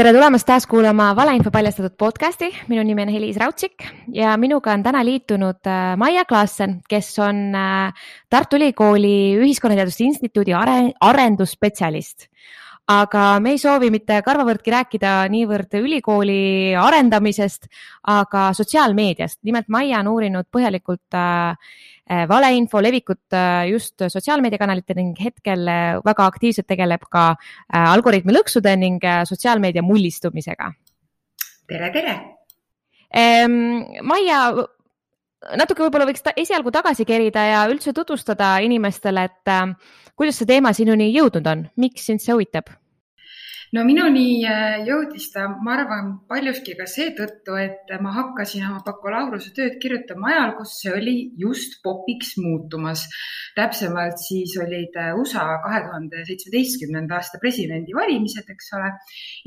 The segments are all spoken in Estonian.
tere tulemast taas kuulama Valeinfo paljastatud podcasti, minu nimi on Helis Raudsik ja minuga on täna liitunud äh, Maia Klaassen, kes on äh, Tartu Ülikooli Ühiskonnateaduste Instituudi are arendusspetsialist. aga me ei soovi mitte karvavõrdki rääkida niivõrd ülikooli arendamisest, aga sotsiaalmeediast. nimelt Maia on uurinud põhjalikult Äh, valeinfo levikut äh, just sotsiaalmeediakanalitel ning hetkel äh, väga aktiivselt tegeleb ka algoritmi lõksude ning sotsiaalmeedia mullistumisega. tere, tere. Maia, natuke võib-olla võiks ta esialgu tagasi kerida ja üldse tutvustada inimestele, et kuidas see teema sinuni jõudnud on, miks sind see huvitab? No minuni äh, jõudis ta, ma arvan, paljuski ka seetõttu, et ma hakkasin oma bakalaureusetööd kirjutama ajal, kus see oli just popiks muutumas. täpsemalt siis olid äh, USA kahe tuhande seitsmeteistkümnenda aasta presidendivalimised, eks ole.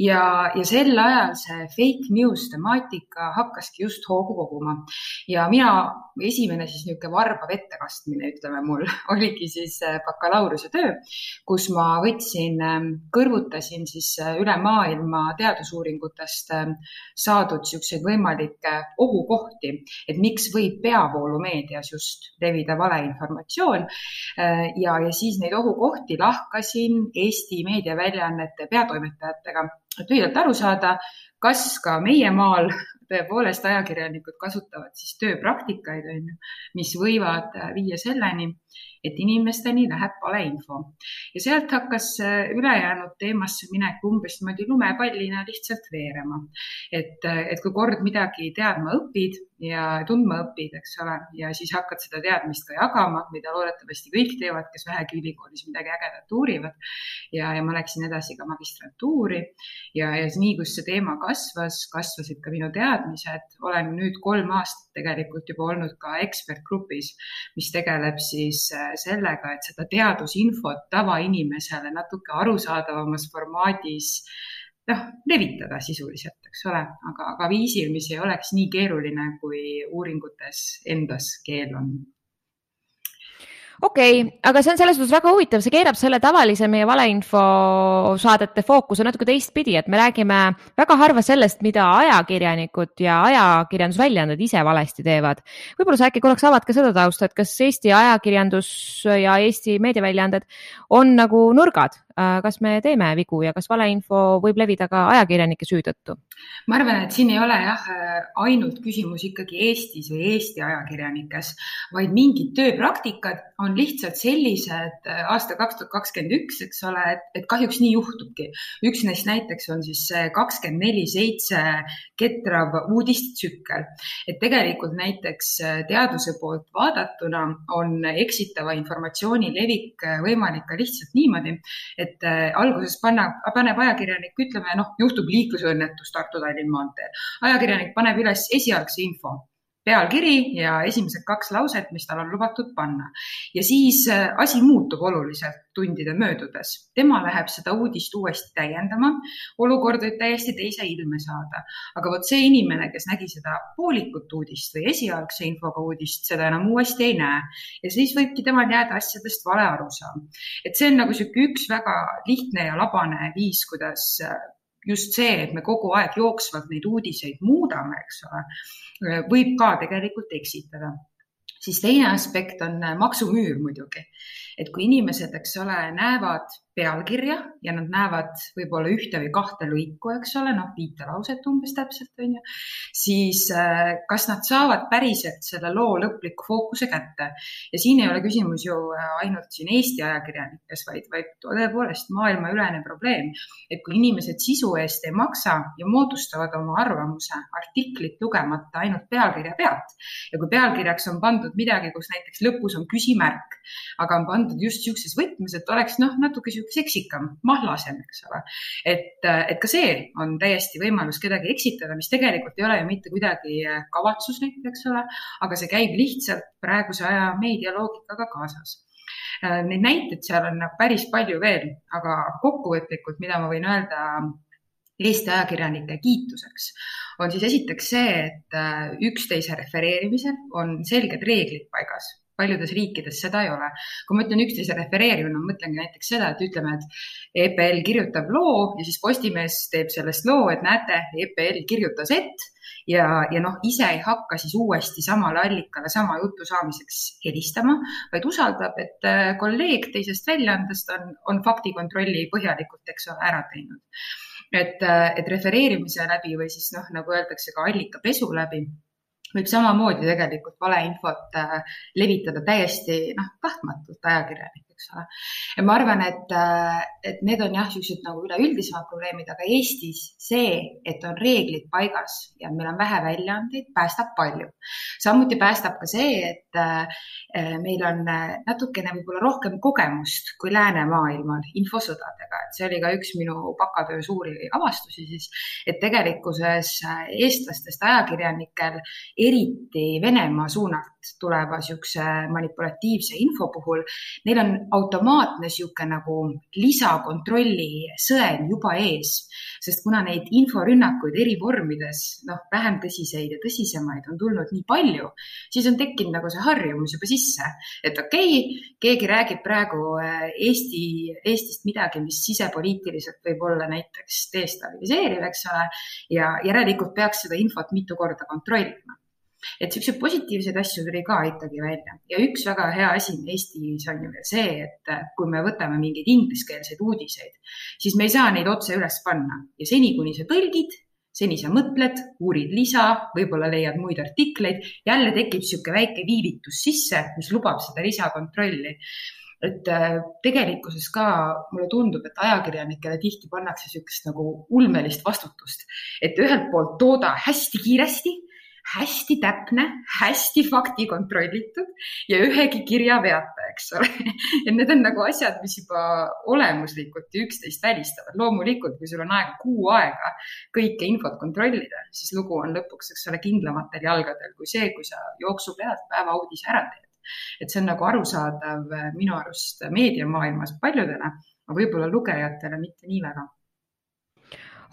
ja, ja sel ajal see fake news temaatika hakkaski just hoogu koguma ja mina, esimene siis niisugune varbav ettekastmine, ütleme mul, oligi siis äh, bakalaureusetöö, kus ma võtsin, kõrvutasin siis Äh, üle maailma teadusuuringutest äh, saadud niisuguseid võimalikke ohukohti, et miks võib peavoolumeedias just levida valeinformatsioon. Äh, ja, ja siis neid ohukohti lahkasin Eesti meediaväljaannete peatoimetajatega, et lühidalt aru saada, kas ka meie maal tõepoolest ajakirjanikud kasutavad siis tööpraktikaid, on ju, mis võivad viia selleni, et inimesteni läheb valeinfo ja sealt hakkas ülejäänud teemasse minek umbes niimoodi lumepallina lihtsalt veerema. et, et kui kord midagi teadma õpid ja tundma õpid, eks ole, ja siis hakkad seda teadmist ka jagama, mida loodetavasti kõik teevad, kes vähegi ülikoolis midagi ägedat uurivad. ja, ja ma läksin edasi ka magistrantuuri ja, ja nii, kus see teema kasvas, kasvasid ka minu teadmised. olen nüüd kolm aastat tegelikult juba olnud ka ekspertgrupis, mis tegeleb siis sellega, et seda teadusinfot tavainimesele natuke arusaadavamas formaadis noh, levitada sisuliselt, eks ole, aga, aga viisil, mis ei oleks nii keeruline, kui uuringutes endas keel on okei okay,, aga see on selles suhtes väga huvitav, see keerab selle tavalise meie valeinfosaadete fookuse natuke teistpidi, et me räägime väga harva sellest, mida ajakirjanikud ja ajakirjandusväljaanded ise valesti teevad. võib-olla sa äkki korraks avad ka seda tausta, et kas Eesti ajakirjandus ja Eesti meediaväljaanded on nagu nurgad, Äh, kas me teeme vigu ja kas valeinfo võib levida ka ajakirjanike süü tõttu? ma arvan, et siin ei ole jah ainult küsimus ikkagi Eestis või Eesti ajakirjanikes, vaid mingid tööpraktikad on lihtsalt sellised äh, aastal kaks tuhat kakskümmend üks, eks ole, et, et kahjuks nii juhtubki. üks neist näiteks on siis see kakskümmend neli seitse ketrav uudistetsükkel, et tegelikult näiteks äh, teaduse poolt vaadatuna on eksitava informatsiooni levik võimalik ka lihtsalt niimoodi, et äh, alguses panna, paneb ajakirjanik, ütleme noh, juhtub liiklusõnnetus Tartu-Tallinna maanteel. ajakirjanik paneb üles esialgse info pealkiri ja esimesed kaks lauset, mis tal on lubatud panna. ja siis äh, asi muutub oluliselt tundide möödudes. tema läheb seda uudist uuesti täiendama, olukord võib täiesti teise ilme saada. aga vot see inimene, kes nägi seda poolikut uudist või esialgse infoga uudist, seda enam uuesti ei näe. ja siis võibki temal jääda asjadest vale arusaam. et see on nagu niisugune üks väga lihtne ja labane viis, kuidas äh, just see, et me kogu aeg jooksvalt neid uudiseid muudame, eks ole, võib ka tegelikult eksitada. siis teine aspekt on maksumüür muidugi, et kui inimesed, eks ole, näevad pealkirja ja nad näevad võib-olla ühte või kahte lõiku, eks ole, noh, viite lauset umbes täpselt, on ju, siis äh, kas nad saavad päriselt selle loo lõpliku fookuse kätte. ja siin ei ole küsimus ju äh, ainult siin Eesti ajakirjanikes, vaid, vaid tõepoolest maailmaülene probleem, et kui inimesed sisu eest ei maksa ja moodustavad oma arvamuse artiklit lugemata ainult pealkirja pealt ja kui pealkirjaks on pandud midagi, kus näiteks lõpus on küsimärk, aga on pandud just niisuguses võtmes, et oleks noh, natuke seksikam, mahlasem, eks ole. et, et ka see on täiesti võimalus kedagi eksitada, mis tegelikult ei ole ju mitte kuidagi kavatsuslik, eks ole, aga see käib lihtsalt praeguse aja meedialoogikaga kaasas Neid näiteid seal on nagu päris palju veel, aga kokkuvõtlikult, mida ma võin öelda Eesti ajakirjanike kiituseks, on siis esiteks see, et üksteise refereerimisel on selged reeglid paigas paljudes riikides seda ei ole. kui ma ütlen üksteise refereerimine, ma mõtlengi näiteks seda, et ütleme, et EPL kirjutab loo ja siis Postimees teeb sellest loo, et näete, EPL kirjutas, et ja, ja noh, ise ei hakka siis uuesti samale allikale sama jutu saamiseks helistama, vaid usaldab, et äh, kolleeg teisest väljaandest on, on faktikontrolli põhjalikult, eks ole, ära teinud. et, äh, et refereerimise läbi või siis noh, nagu öeldakse ka allikapesu läbi võib samamoodi tegelikult valeinfot äh, levitada täiesti noh, tahtmatult ajakirjanik eks ole. ja ma arvan, et, äh, et need on jah, niisugused nagu üleüldisemad probleemid, aga Eestis see, et on reeglid paigas ja meil on vähe väljaandeid, päästab palju. samuti päästab ka see, et äh, meil on äh, natukene võib-olla rohkem kogemust kui läänemaailmal infosõdadega, et see oli ka üks minu bakatöö suuri avastusi siis, et tegelikkuses eestlastest ajakirjanikel, eriti Venemaa suunalt tuleva niisuguse manipulatiivse info puhul, neil on automaatne niisugune nagu lisakontrolli sõel juba ees, sest kuna neid inforünnakuid eri vormides, noh, vähem tõsiseid ja tõsisemaid on tulnud nii palju, siis on tekkinud nagu see harjumus juba sisse, et okei okay,, keegi räägib praegu äh, Eesti, Eestist midagi, mis sisepoliitiliselt võib olla näiteks destabiliseeriv, eks ole, ja järelikult peaks seda infot mitu korda kontrollima et siukseid positiivseid asju tuli ka ikkagi välja. Ja üks väga hea asi Eestis on ju veel see, et kui me võtame mingeid ingliskeelseid uudiseid, siis me ei saa neid otse üles panna. Ja seni, kuni sa tõlgid, seni sa mõtled, uurid lisa, võib-olla leiad muid artikleid, jälle tekib niisugune väike viivitus sisse, mis lubab seda lisakontrolli. Et äh, tegelikkuses ka mulle tundub, et ajakirjanikele tihti pannakse niisugust nagu ulmelist vastutust, et ühelt poolt tooda hästi kiiresti hästi täpne, hästi faktikontrollitud ja ühegi kirja veata, eks ole. et need on nagu asjad, mis juba olemuslikult üksteist välistavad. loomulikult, kui sul on aega kuu aega kõike infot kontrollida, siis lugu on lõpuks, eks ole, kindlamatel jalgadel kui see, kui sa jooksu pealt päeva uudise ära teed. et see on nagu arusaadav minu arust meediamaailmas paljudele, aga võib-olla lugejatele mitte nii väga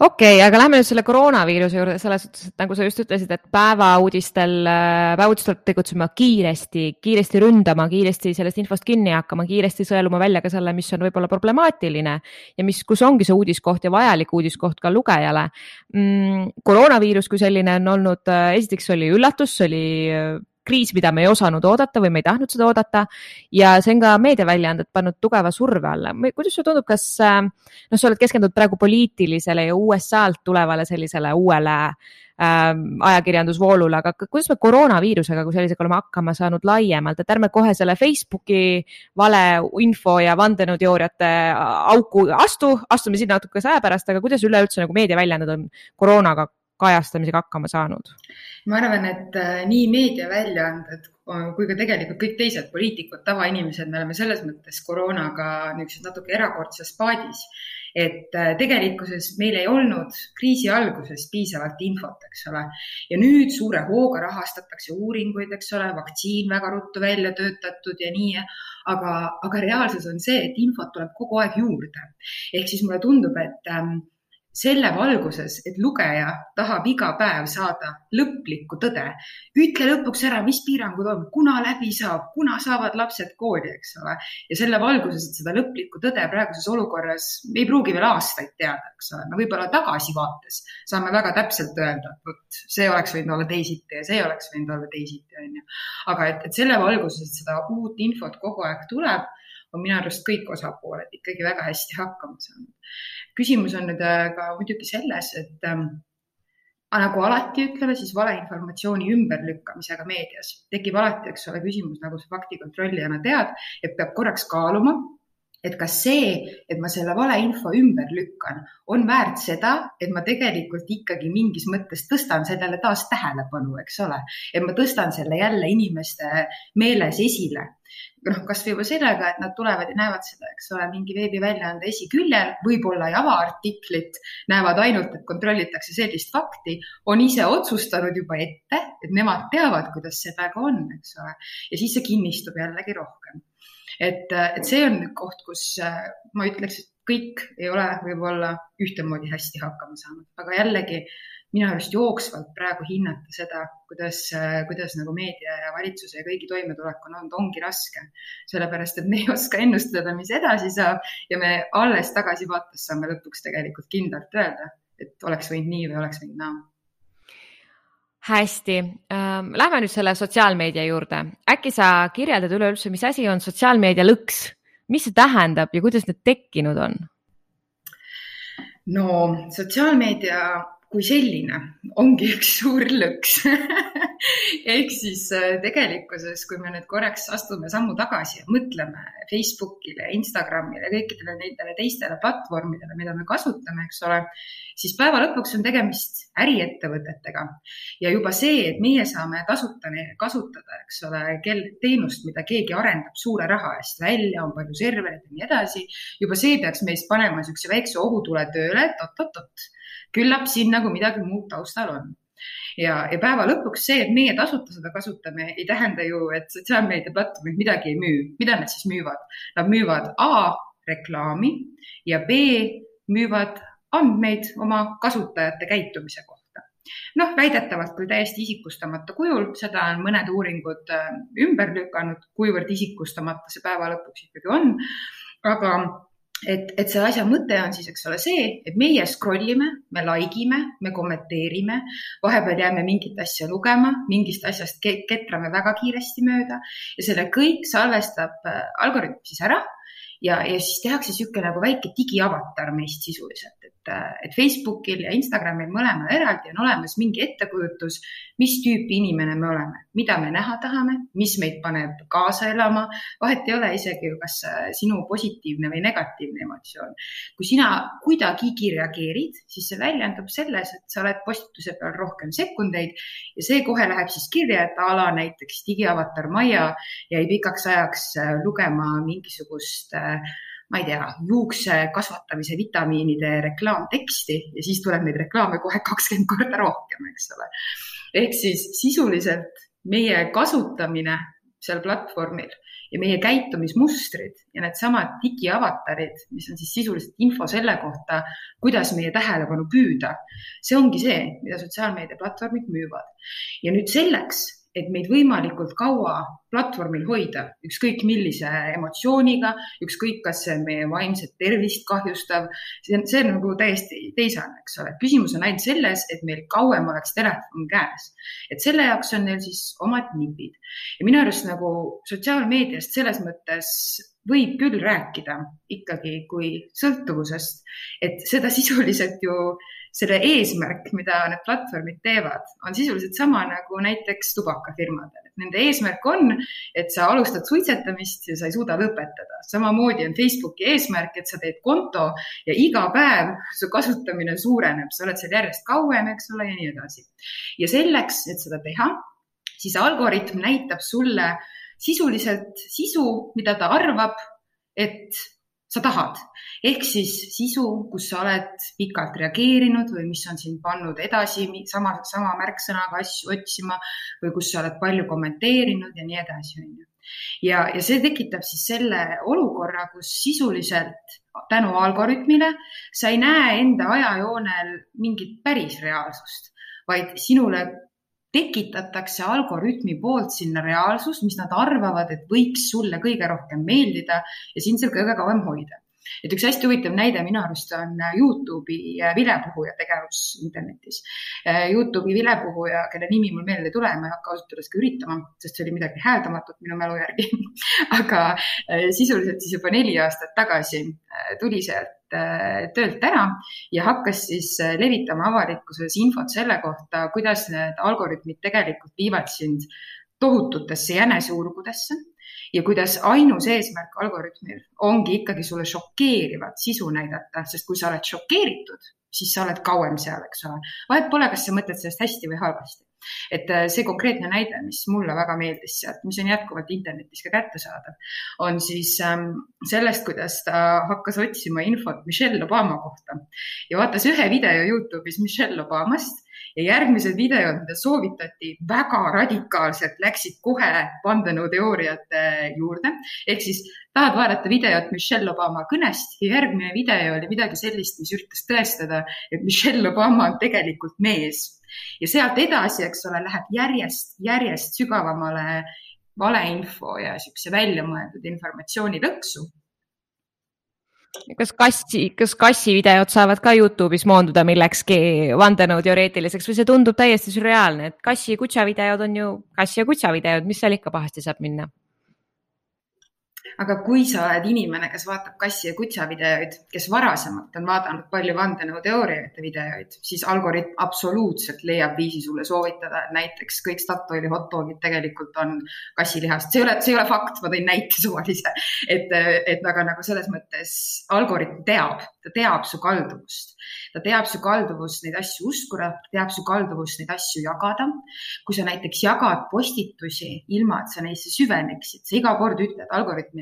okei okay,, aga lähme nüüd selle koroonaviiruse juurde selles suhtes, et nagu sa just ütlesid, et päevauudistel, äh, päevauudistel tegutsema kiiresti, kiiresti ründama, kiiresti sellest infost kinni hakkama, kiiresti sõeluma välja ka selle, mis on võib-olla problemaatiline ja mis, kus ongi see uudiskoht ja vajalik uudiskoht ka lugejale mm,. koroonaviirus kui selline on olnud, äh, esiteks oli üllatus, oli äh, kriis, mida me ei osanud oodata või me ei tahtnud seda oodata ja see on ka meediaväljaanded pannud tugeva surve alla. kuidas sulle tundub, kas äh, noh, sa oled keskendunud praegu poliitilisele ja USA-lt tulevale sellisele uuele äh, ajakirjandusvoolule, aga kuidas me koroonaviirusega kui sellisega oleme hakkama saanud laiemalt, et ärme kohe selle Facebooki valeinfo ja vandenõuteooriate auku astu, astume sinna natukese aja pärast, aga kuidas üleüldse nagu meediaväljaanded on koroonaga kajastamisega hakkama saanud? ma arvan, et äh, nii meediaväljaanded kui ka tegelikult kõik teised poliitikud, tavainimesed, me oleme selles mõttes koroonaga niisuguses natuke erakordses paadis et äh, tegelikkuses meil ei olnud kriisi alguses piisavalt infot, eks ole. ja nüüd suure hooga rahastatakse uuringuid, eks ole, vaktsiin väga ruttu välja töötatud ja nii, aga, aga reaalsus on see, et infot tuleb kogu aeg juurde. ehk siis mulle tundub, et ähm, selle valguses, et lugeja tahab iga päev saada lõplikku tõde. ütle lõpuks ära, mis piirangud on, kuna läbi saab, kuna saavad lapsed kooli, eks ole. ja selle valguses, et seda lõplikku tõde praeguses olukorras ei pruugi veel aastaid teada, eks ole. no võib-olla tagasivaates saame väga täpselt öelda, et vot see oleks võinud olla teisiti ja see oleks võinud olla teisiti, on ju. aga et, et selle valguses, et seda uut infot kogu aeg tuleb, on minu arust kõik osapooled ikkagi väga hästi hakkama saanud. Küsimus on nüüd äh, ka muidugi selles, et ähm, nagu alati ütleme, siis valeinformatsiooni ümberlükkamisega meedias tekib alati, eks ole, küsimus, nagu sa faktikontrollijana tead, et peab korraks kaaluma, et kas see, et ma selle valeinfo ümber lükkan, on väärt seda, et ma tegelikult ikkagi mingis mõttes tõstan sellele taas tähelepanu, eks ole, et ma tõstan selle jälle inimeste meeles esile noh, kasvõi juba sellega, et nad tulevad ja näevad seda, eks ole, mingi veebiväljaande esiküljel, võib-olla ei ava artiklit, näevad ainult, et kontrollitakse sellist fakti, on ise otsustanud juba ette, et nemad teavad, kuidas see väga on, eks ole, ja siis see kinnistub jällegi rohkem. et, et see on koht, kus ma ütleks, et kõik ei ole võib-olla ühtemoodi hästi hakkama saanud, aga jällegi minu arust jooksvalt praegu hinnata seda, kuidas, kuidas nagu meedia ja valitsuse ja kõigi toimetulek on olnud, ongi raske. sellepärast, et me ei oska ennustada, mis edasi saab ja me alles tagasivaates saame lõpuks tegelikult kindlalt öelda, et oleks võinud nii või oleks võinud naa hästi ähm,, lähme nüüd selle sotsiaalmeedia juurde. äkki sa kirjeldad üleüldse, mis asi on sotsiaalmeedia lõks, mis see tähendab ja kuidas need tekkinud on? no sotsiaalmeedia kui selline ongi üks suur lõks. Ehk siis äh, tegelikkuses, kui me nüüd korraks astume sammu tagasi ja mõtleme Facebookile, Instagramile, kõikidele nendele teistele platvormidele, mida me kasutame, eks ole, siis päeva lõpuks on tegemist äriettevõtetega ja juba see, et meie saame kasutada, kasutada, eks ole, kel, teenust, mida keegi arendab suure raha eest välja, on palju servereid ja nii edasi, juba see peaks meist panema niisuguse väikse ohutule tööle, et oot-oot-oot küllap siin nagu midagi muud taustal on. ja, ja päeva lõpuks see, et meie tasuta seda kasutame, ei tähenda ju, et sotsiaalmeediaplatvormid midagi ei müü. mida nad siis müüvad? Nad müüvad A reklaami ja B müüvad andmeid oma kasutajate käitumise kohta noh, väidetavalt küll täiesti isikustamata kujul, seda on mõned uuringud äh, ümber lükanud, kuivõrd isikustamata see päeva lõpuks ikkagi on. aga et, et selle asja mõte on siis, eks ole, see, et meie scroll ime, me like ime, me kommenteerime, vahepeal jääme mingit asja lugema, mingist asjast ketrame väga kiiresti mööda ja selle kõik salvestab äh, algoritm siis ära ja, ja siis tehakse niisugune nagu väike digiavatar meist sisuliselt, et, Facebookil ja Instagramil mõlemal eraldi on olemas mingi ettekujutus, mis tüüpi inimene me oleme, mida me näha tahame, mis meid paneb kaasa elama. vahet ei ole isegi ju, kas sinu positiivne või negatiivne emotsioon. kui sina kuidagigi reageerid, siis see väljendub selles, et sa oled postituse peal rohkem sekundeid ja see kohe läheb siis kirja, et a la näiteks digiavatar Maia jäi pikaks ajaks lugema mingisugust äh, ma ei tea, juukse kasvatamise vitamiinide reklaamteksti ja siis tuleb neid reklaame kohe kakskümmend korda rohkem, eks ole. ehk siis sisuliselt meie kasutamine seal platvormil ja meie käitumismustrid ja needsamad digiavatarid, mis on siis sisuliselt info selle kohta, kuidas meie tähelepanu püüda. see ongi see, mida sotsiaalmeediaplatvormid müüvad. ja nüüd selleks, et meid võimalikult kaua platvormil hoida, ükskõik millise emotsiooniga, ükskõik, kas see on meie vaimset tervist kahjustav, see on, see on nagu täiesti teisene, eks ole. küsimus on ainult selles, et meil kauem oleks telefon käes. et selle jaoks on neil siis omad nipid ja minu arust nagu sotsiaalmeediast selles mõttes võib küll rääkida ikkagi kui sõltuvusest, et seda sisuliselt ju selle eesmärk, mida need platvormid teevad, on sisuliselt sama nagu näiteks tubakafirmadel. Nende eesmärk on, et sa alustad suitsetamist ja sa ei suuda lõpetada. samamoodi on Facebooki eesmärk, et sa teed konto ja iga päev su kasutamine suureneb, sa oled seal järjest kauem, eks ole, ja nii edasi. ja selleks, et seda teha, siis algoritm näitab sulle sisuliselt sisu, mida ta arvab, et sa tahad. ehk siis sisu, kus sa oled pikalt reageerinud või mis on sind pannud edasi sama, sama märksõnaga asju otsima või kus sa oled palju kommenteerinud ja nii edasi, on ju. ja, ja see tekitab siis selle olukorra, kus sisuliselt tänu algoritmile sa ei näe enda ajajoonel mingit päris reaalsust, vaid sinule tekitatakse algoritmi poolt sinna reaalsus, mis nad arvavad, et võiks sulle kõige rohkem meeldida ja sind seal kõige kauem hoida. et üks hästi huvitav näide minu arust on Youtube'i vilepuhuja tegevus internetis. Youtube'i vilepuhuja, kelle nimi mul meelde ei tule, ma ei hakka ausalt öeldes ka üritama, sest see oli midagi hääldamatut minu mälu järgi aga eh, sisuliselt siis juba neli aastat tagasi tuli sealt Äh, töölt ära ja hakkas siis äh, levitama avalikkuses infot selle kohta, kuidas need algoritmid tegelikult viivad sind tohututesse jäneseurgudesse ja kuidas ainus eesmärk algoritmil ongi ikkagi sulle šokeerivat sisu näidata, sest kui sa oled šokeeritud, siis sa oled kauem seal, eks ole. vahet pole, kas sa mõtled sellest hästi või halvasti et äh, see konkreetne näide, mis mulle väga meeldis sealt, mis on jätkuvalt internetis ka kättesaadav, on siis ähm, sellest, kuidas ta hakkas otsima infot Michelle Obama kohta ja vaatas ühe video Youtube'is Michelle Obamast ja järgmised videod, mida soovitati väga radikaalselt, läksid kohe vandenõuteooriate juurde. ehk siis tahad vaadata videot Michelle Obama kõnest ja järgmine video oli midagi sellist, mis üritas tõestada, et Michelle Obama on tegelikult mees ja sealt edasi, eks ole, läheb järjest, järjest sügavamale valeinfo ja niisuguse väljamõeldud informatsiooni lõksu. Kas kassi, kas kassi videod saavad ka Youtube'is moonduda millekski vandenõuteoreetiliseks või see tundub täiesti sürreaalne, et kassi ja kutsa videod on ju kassi ja kutsa videod, mis seal ikka pahasti saab minna aga kui sa oled inimene, kes vaatab kassi ja kutsa videoid, kes varasemalt on vaadanud palju vandenõuteooriate videoid, siis algoritm absoluutselt leiab viisi sulle soovitada, et näiteks kõik Statoili hot dogid tegelikult on kassilihast. see ei ole, see ei ole fakt, ma tõin näite suvalise, et, et aga nagu selles mõttes algoritm teab, ta teab su kalduvust ta teab su kalduvust neid asju uskuda, teab su kalduvust neid asju jagada. kui sa näiteks jagad postitusi ilma, et sa neisse süveneksid, sa iga kord ütled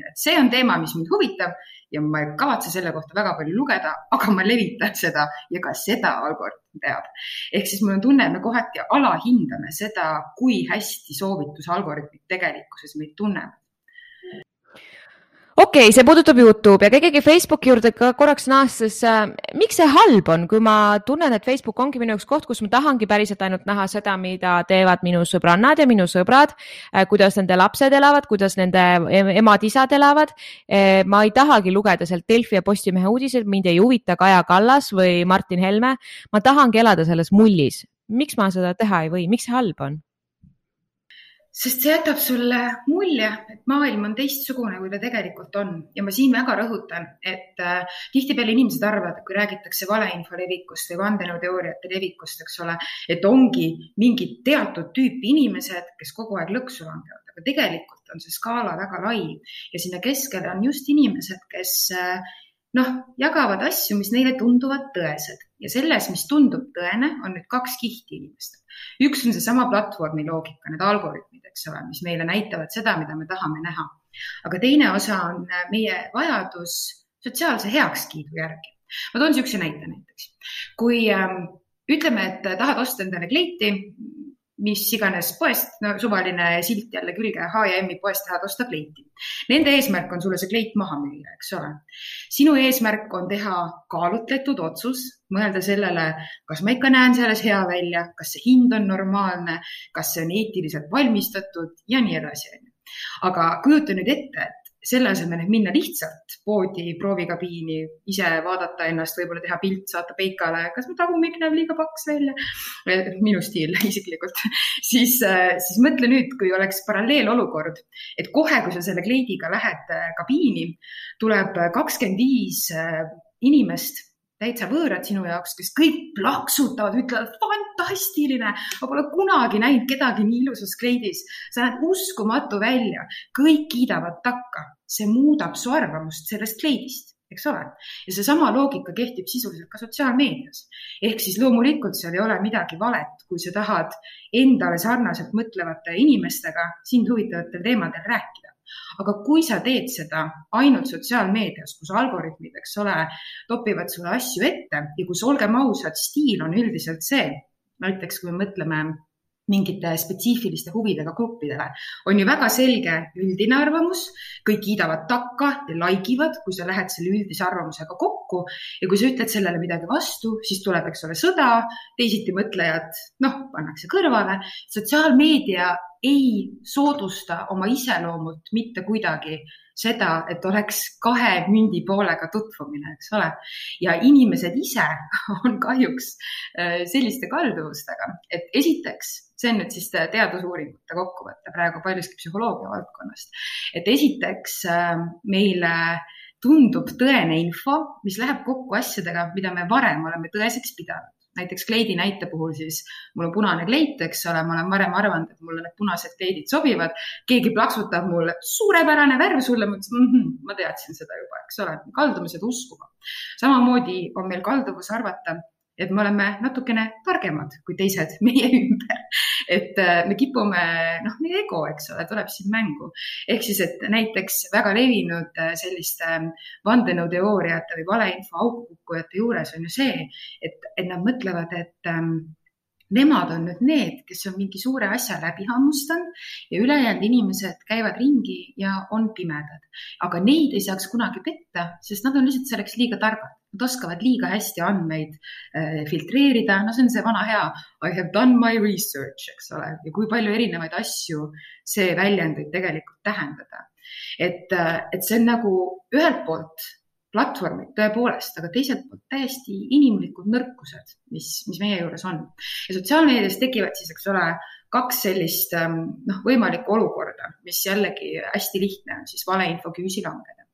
algoritmile, et see on teema, mis mind huvitab ja ma ei kavatse selle kohta väga palju lugeda, aga ma levitan seda ja ka seda algoritm teab. ehk siis mul on tunne, et me kohati alahindame seda, kui hästi soovitusalgoritmid tegelikkuses meid tunnevad okei okay,, see puudutab Youtube ja keegi Facebooki juurde ka korraks naastes äh,. miks see halb on, kui ma tunnen, et Facebook ongi minu jaoks koht, kus ma tahangi päriselt ainult näha seda, mida teevad minu sõbrannad ja minu sõbrad äh,, kuidas nende lapsed elavad, kuidas nende emad-isad elavad äh,. ma ei tahagi lugeda sealt Delfi ja Postimehe uudiseid, mind ei huvita Kaja Kallas või Martin Helme. ma tahangi elada selles mullis. miks ma seda teha ei või, miks see halb on? Sest see jätab sulle mulje, et maailm on teistsugune, kui ta tegelikult on. Ja ma siin väga rõhutan, et äh, tihtipeale inimesed arvavad, et kui räägitakse valeinfo levikust või vandenõuteooriate levikust, eks ole, et ongi mingid teatud tüüpi inimesed, kes kogu aeg lõksu langevad, aga tegelikult on see skaala väga lai. Ja sinna keskele on just inimesed, kes äh, noh, jagavad asju, mis neile tunduvad tõesed ja selles, mis tundub tõene, on nüüd kaks kihti inimestel. üks on seesama platvormi loogika, need algoritmid, eks ole, mis meile näitavad seda, mida me tahame näha. aga teine osa on meie vajadus sotsiaalse heakskiidu järgi. ma toon niisuguse näite näiteks. kui ähm, ütleme, et tahad osta endale kleiti, mis iganes poest, no suvaline silt jälle külge, H&M-i poest tahad osta kleiti. Nende eesmärk on sulle see kleit maha müüa, eks ole. sinu eesmärk on teha kaalutletud otsus, mõelda sellele, kas ma ikka näen selles hea välja, kas see hind on normaalne, kas see on eetiliselt valmistatud ja nii edasi, onju. aga kujuta nüüd ette, et selle asemel, et minna lihtsalt poodi proovikabiini, ise vaadata ennast, võib-olla teha pilt, saata Peikale, kas mu tagumik näeb liiga paks välja. minu stiil isiklikult siis, siis mõtle nüüd, kui oleks paralleelolukord, et kohe, kui sa selle kleidiga lähed äh, kabiini, tuleb kakskümmend viis inimest täitsa võõrad sinu jaoks, kes kõik plaksutavad, ütlevad fantastiline, ma pole kunagi näinud kedagi nii ilusas kleidis, sa näed uskumatu välja, kõik kiidavad takka, see muudab su arvamust sellest kleidist, eks ole. ja seesama loogika kehtib sisuliselt ka sotsiaalmeedias. ehk siis loomulikult seal ei ole midagi valet, kui sa tahad endale sarnaselt mõtlevate inimestega sind huvitavatel teemadel rääkida aga kui sa teed seda ainult sotsiaalmeedias, kus algoritmid, eks ole, topivad sulle asju ette ja kus, olgem ausad, stiil on üldiselt see, näiteks kui me mõtleme mingite spetsiifiliste huvidega gruppidele. on ju väga selge üldine arvamus, kõik kiidavad takka ja like ivad, kui sa lähed selle üldise arvamusega kokku ja kui sa ütled sellele midagi vastu, siis tuleb, eks ole, sõda, teisiti mõtlejad, noh, pannakse kõrvale. sotsiaalmeedia ei soodusta oma iseloomult mitte kuidagi seda, et oleks kahe mündi poolega tutvumine, eks ole. ja inimesed ise on kahjuks äh, selliste kalduvustega, et esiteks, see on nüüd siis teadusuuringute kokkuvõte praegu paljuski psühholoogia valdkonnast, et esiteks äh, meile tundub tõene info, mis läheb kokku asjadega, mida me varem oleme tõeseks pidanud näiteks kleidi näite puhul siis mul on punane kleit, eks ole, ma olen varem arvanud, et mulle need punased kleidid sobivad. keegi plaksutab mulle, suurepärane värv sulle, ma ütlesin mm, -hmm, ma teadsin seda juba, eks ole, kaldume seda uskuma. samamoodi on meil kalduvus arvata, et me oleme natukene targemad kui teised meie ümber. et äh, me kipume, noh, meie ego, eks ole, tuleb siin mängu. ehk siis, et näiteks väga levinud äh, selliste ähm, vandenõuteooriate või valeinfo aukukukkujate juures on ju see, et, et nad mõtlevad, et ähm, nemad on nüüd need, kes on mingi suure asja läbi hammustanud ja ülejäänud inimesed käivad ringi ja on pimedad. aga neid ei saaks kunagi petta, sest nad on lihtsalt selleks liiga targad. Nad oskavad liiga hästi andmeid äh, filtreerida, no see on see vana hea I have done my research, eks ole, ja kui palju erinevaid asju see väljend võib tegelikult tähendada. et, äh, et see on nagu ühelt poolt platvormid tõepoolest, aga teiselt poolt täiesti inimlikud nõrkused, mis, mis meie juures on. ja sotsiaalmeedias tekivad siis, eks ole, kaks sellist ähm, noh, võimalikku olukorda, mis jällegi hästi lihtne on siis valeinfo küüsi langeda.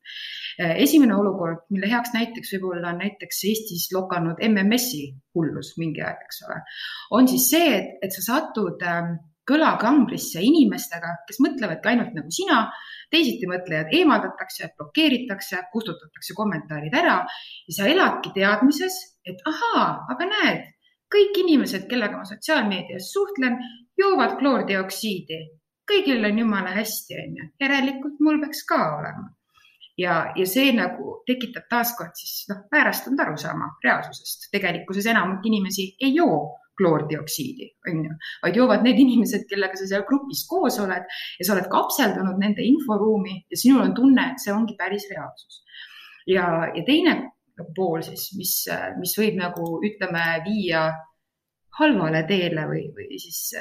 Äh, esimene olukord, mille heaks näiteks võib-olla on näiteks Eestis lokanud MMS-i hullus mingi aeg, eks ole, on siis see, et, et sa satud ähm, kõlakambrisse inimestega, kes mõtlevadki ainult nagu sina teisitimõtlejad eemaldatakse, blokeeritakse, kustutatakse kommentaarid ära ja sa eladki teadmises, et ahaa, aga näed, kõik inimesed, kellega ma sotsiaalmeedias suhtlen, joovad kloordioksiidi. kõigil on jumala hästi, onju, järelikult mul peaks ka olema. ja, ja see nagu tekitab taaskord siis noh, väärastunud arusaama reaalsusest. tegelikkuses enamik inimesi ei joo kloordioksiidi, on ju, vaid joovad need inimesed, kellega sa seal grupis koos oled ja sa oled kapseldunud nende inforuumi ja sinul on tunne, et see ongi päris reaalsus. ja, ja teine pool siis, mis, mis võib nagu ütleme, viia halvale teele või, või siis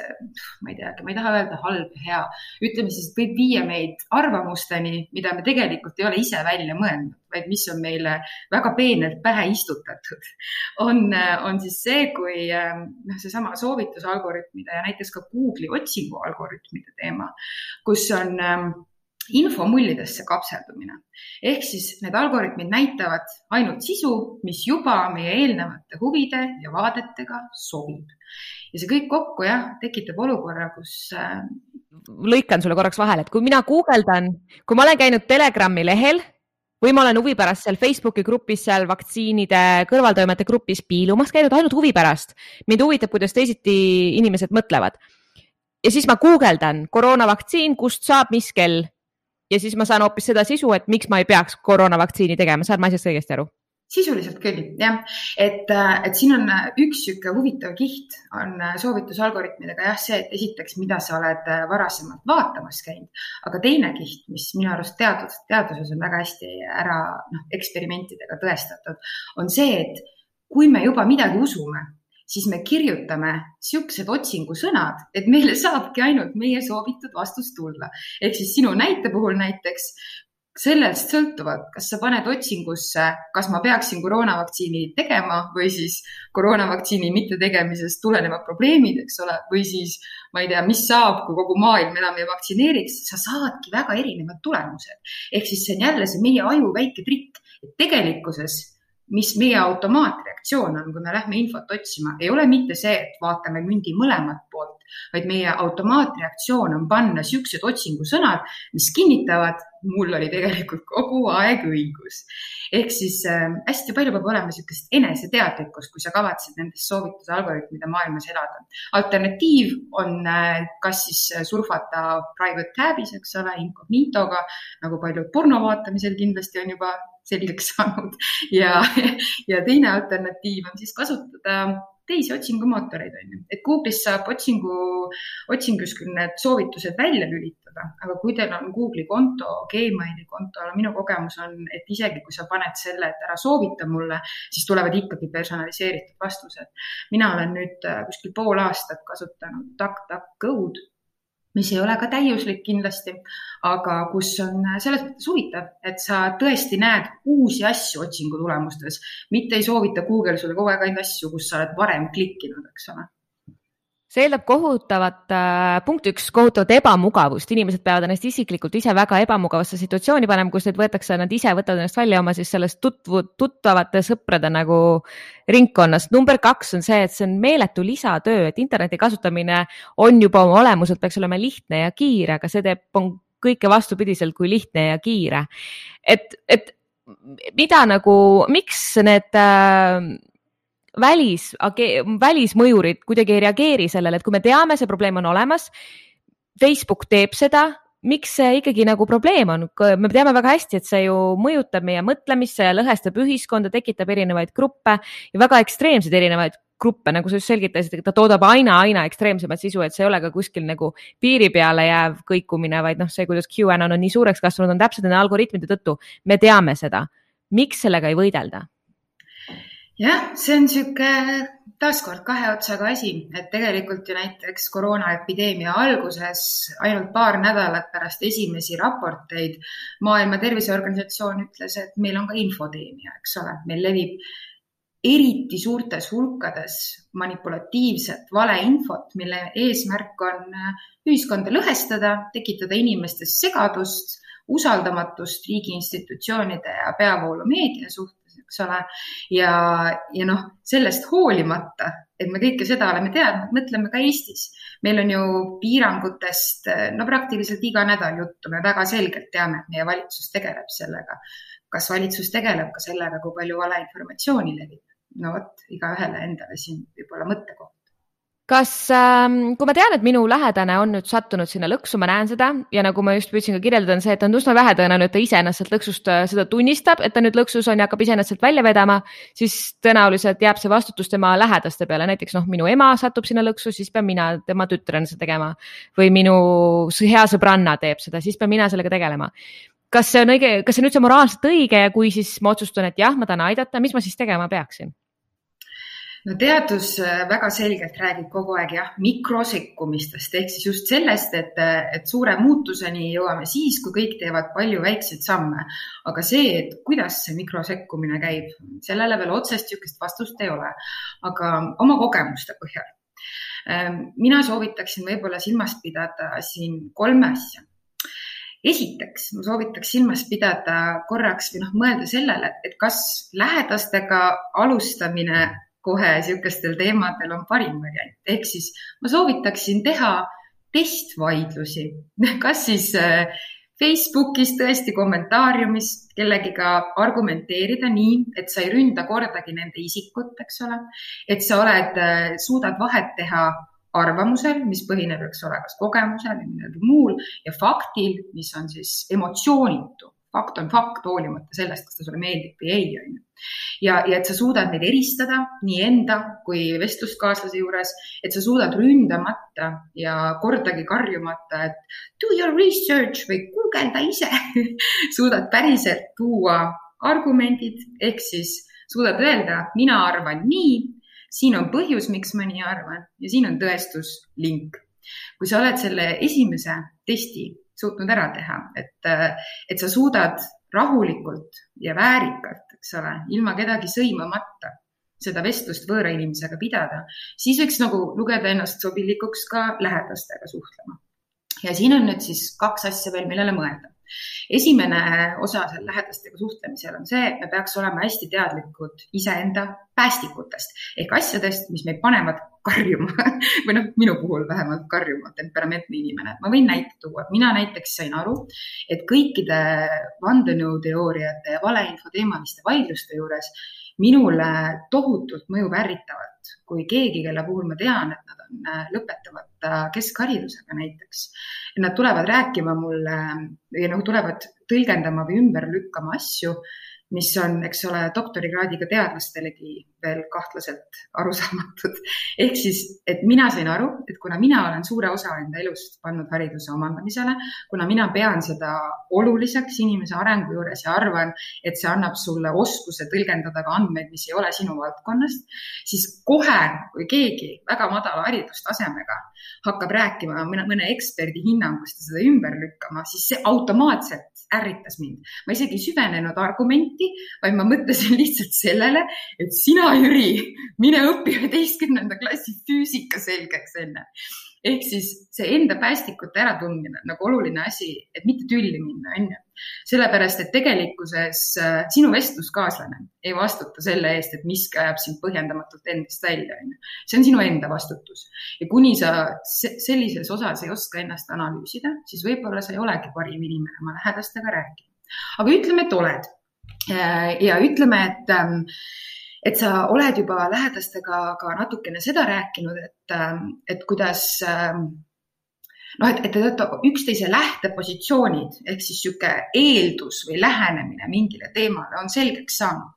ma ei teagi, ma ei taha öelda halb hea, ütleme siis, et võib viia meid arvamusteni, mida me tegelikult ei ole ise välja mõelnud, vaid mis on meile väga peenelt pähe istutatud. on, on siis see, kui noh, seesama soovitusalgoritmide ja näiteks ka Google'i otsingu algoritmide teema, kus on infomullidesse kapseldumine. ehk siis need algoritmid näitavad ainult sisu, mis juba meie eelnevate huvide ja vaadetega sobib. ja see kõik kokku jah, tekitab olukorra, kus äh.... lõikan sulle korraks vahele, et kui mina guugeldan, kui ma olen käinud Telegrami lehel või ma olen huvi pärast seal Facebooki grupis, seal vaktsiinide kõrvaltoimete grupis piilumas käinud ainult huvi pärast. mind huvitab, kuidas teisiti inimesed mõtlevad. ja siis ma guugeldan koroonavaktsiin, kust saab, mis kell ja siis ma saan hoopis seda sisu, et miks ma ei peaks koroonavaktsiini tegema, saan ma asjast õigesti aru? sisuliselt küll, jah, et, et siin on üks niisugune huvitav kiht on soovitusalgoritmidega jah, see, et esiteks, mida sa oled varasemalt vaatamas käinud, aga teine kiht, mis minu arust teadus, teaduses on väga hästi ära noh, eksperimentidega tõestatud, on see, et kui me juba midagi usume, siis me kirjutame niisugused otsingusõnad, et meile saabki ainult meie soovitud vastus tulla. ehk siis sinu näite puhul näiteks sellest sõltuvalt, kas sa paned otsingusse, kas ma peaksin koroonavaktsiini tegema või siis koroonavaktsiini mittetegemisest tulenevad probleemid, eks ole, või siis ma ei tea, mis saab, kui kogu maailm enam ei vaktsineeriks, sa saadki väga erinevad tulemused. ehk siis see on jälle see meie aju väike trikk, et tegelikkuses mis meie automaatreaktsioon on, kui me lähme infot otsima, ei ole mitte see, et vaatame mündi mõlemat poolt, vaid meie automaatreaktsioon on panna siuksed otsingusõnad, mis kinnitavad, mul oli tegelikult kogu aeg õigus. ehk siis äh, hästi palju peab olema niisugust eneseteadlikkust, kui sa kavatsed nendes soovituse algoritmide maailmas elada. alternatiiv on äh, kas siis surfata private tab'is, eks ole, incognitoga, nagu paljud porno vaatamisel kindlasti on juba selgeks saanud ja, ja teine alternatiiv on siis kasutada teisi otsingumootoreid, on ju, et Google'is saab otsingu, otsingus küll need soovitused välja lülitada, aga kui teil on Google'i konto, Gmaili konto, minu kogemus on, et isegi kui sa paned selle, et ära soovita mulle, siis tulevad ikkagi personaliseeritud vastused. mina olen nüüd äh, kuskil pool aastat kasutanud DuckDuckGo'd mis ei ole ka täiuslik kindlasti, aga kus on selles mõttes huvitav, et sa tõesti näed uusi asju otsingu tulemustes, mitte ei soovita Google sulle kogu aeg ainult asju, kus sa oled varem klikkinud, eks ole see eeldab kohutavat äh,, punkt üks, kohutavat ebamugavust, inimesed peavad ennast isiklikult ise väga ebamugavasse situatsiooni panema, kus neid võetakse, nad ise võtavad ennast välja oma siis sellest tutvu, tuttavate sõprade nagu ringkonnast. number kaks on see, et see on meeletu lisatöö, et interneti kasutamine on juba oma olemuselt peaks olema lihtne ja kiire, aga see teeb, kõike vastupidiselt kui lihtne ja kiire. et, et mida nagu, miks need äh, välis, välismõjurid kuidagi ei reageeri sellele, et kui me teame, see probleem on olemas. Facebook teeb seda, miks see ikkagi nagu probleem on, me teame väga hästi, et see ju mõjutab meie mõtlemisse ja lõhestab ühiskonda, tekitab erinevaid gruppe ja väga ekstreemseid erinevaid gruppe, nagu sa just selgitasid, et ta toodab aina, aina ekstreemsemat sisu, et see ei ole ka kuskil nagu piiri peale jääv kõikumine, vaid noh, see, kuidas QAnon on nii suureks kasvanud, on täpselt nende algoritmide tõttu. me teame seda. miks sellega ei võidelda? Jah, see on niisugune taaskord kahe otsaga asi, et tegelikult ju näiteks koroonaepideemia alguses ainult paar nädalat pärast esimesi raporteid Maailma Terviseorganisatsioon ütles, et meil on ka infodeemia, eks ole, meil levib eriti suurtes hulkades manipulatiivset valeinfot, mille eesmärk on ühiskonda lõhestada, tekitada inimestes segadust, usaldamatust riigi institutsioonide ja peavoolumeedia suhtes eks ole. ja, ja noh, sellest hoolimata, et me kõike seda oleme teadnud, mõtleme ka Eestis. meil on ju piirangutest no praktiliselt iga nädal juttu, me väga selgelt teame, et meie valitsus tegeleb sellega. kas valitsus tegeleb ka sellega, kui palju valeinformatsiooni levib? no vot, igaühele endale siin võib-olla mõttekoht kas ähm,, kui ma tean, et minu lähedane on nüüd sattunud sinna lõksu, ma näen seda ja nagu ma just püüdsin ka kirjeldada, on see, et on üsna vähetõenäoline, et ta ise ennast sealt lõksust äh, seda tunnistab, et ta nüüd lõksus on ja hakkab ise ennast sealt välja vedama, siis tõenäoliselt jääb see vastutus tema lähedaste peale, näiteks noh, minu ema satub sinna lõksu, siis pean mina tema tütrena seda tegema. Või minu hea sõbranna teeb seda, siis pean mina sellega tegelema. Kas see on õige, kas see on üldse moraalselt õige ja kui siis ma otsustan, et jah, ma tahan aidata, mis ma siis tegema peaksin? No teadus äh, väga selgelt räägib kogu aeg jah, mikrosekkumistest ehk siis just sellest, et, et suure muutuseni jõuame siis, kui kõik teevad palju väikseid samme. aga see, et kuidas see mikrosekkumine käib, sellele veel otsest niisugust vastust ei ole. aga oma kogemuste põhjal. Ähm, mina soovitaksin võib-olla silmas pidada siin kolme asja esiteks ma soovitaks silmas pidada korraks või noh, mõelda sellele, et kas lähedastega alustamine kohe niisugustel teemadel on parim variant, ehk siis ma soovitaksin teha testvaidlusi, kas siis äh, Facebookis tõesti kommentaariumis kellegiga argumenteerida nii, et sa ei ründa kordagi nende isikut, eks ole, et sa oled, äh, suudad vahet teha arvamusel, mis põhineb, eks ole, kas kogemusel või millelgi muul ja faktil, mis on siis emotsioonitu fakt on fakt, hoolimata sellest, kas ta sulle meeldib või ei, on ju. ja, ja et sa suudad neid eristada nii enda kui vestluskaaslase juures, et sa suudad ründamata ja kordagi karjumata, et do your research või guugelda ise suudad päriselt tuua argumendid ehk siis suudad öelda, mina arvan nii, siin on põhjus, miks ma nii arvan ja siin on tõestuslink. kui sa oled selle esimese testi suutnud ära teha, et, et sa suudad rahulikult ja väärikalt, eks ole, ilma kedagi sõimamata seda vestlust võõra inimesega pidada, siis võiks nagu lugeda ennast sobilikuks ka lähedastega suhtlema. ja siin on nüüd siis kaks asja veel, millele mõelda esimene osa seal lähedastega suhtlemisel on see, et me peaks olema hästi teadlikud iseenda päästikutest ehk asjadest, mis meid panevad karjuma või noh, minu puhul vähemalt karjuma, temperamentne inimene. ma võin näite tuua, mina näiteks sain aru, et kõikide vandenõuteooriate ja valeinfo teemaliste vaidluste juures minule tohutult mõjub ärritavalt, kui keegi, kelle puhul ma tean, et nad on äh, lõpetamata äh, keskharidusega näiteks, nad tulevad rääkima mulle ja nagu tulevad tõlgendama või ümber lükkama asju mis on, eks ole, doktorikraadiga teadlastelegi veel kahtlaselt arusaamatud. ehk siis, et mina sain aru, et kuna mina olen suure osa enda elust pannud hariduse omandamisele, kuna mina pean seda oluliseks inimese arengu juures ja arvan, et see annab sulle oskuse tõlgendada ka andmeid, mis ei ole sinu valdkonnast, siis kohe, kui keegi väga madala haridustasemega hakkab rääkima mõne eksperdi hinnangust ja seda ümber lükkama, siis see automaatselt ärritas mind. ma isegi ei süvenenud argumenti, vaid ma mõtlesin lihtsalt sellele, et sina, Jüri, mine õpi üheteistkümnenda klassi füüsika selgeks enne ehk siis see enda päästikute äratundmine on nagu oluline asi, et mitte tülli minna, on ju. sellepärast, et tegelikkuses äh, sinu vestluskaaslane ei vastuta selle eest, et miski ajab sind põhjendamatult endast välja, on ju. see on sinu enda vastutus ja kuni sa sellises osas ei oska ennast analüüsida, siis võib-olla sa ei olegi parim inimene oma lähedastega rääkima. aga ütleme, et oled äh, ja ütleme, et ähm, et sa oled juba lähedastega ka natukene seda rääkinud, et, ähm, et kuidas ähm, noh, et, et te olete üksteise lähtepositsioonid ehk siis niisugune eeldus või lähenemine mingile teemale on selgeks saanud.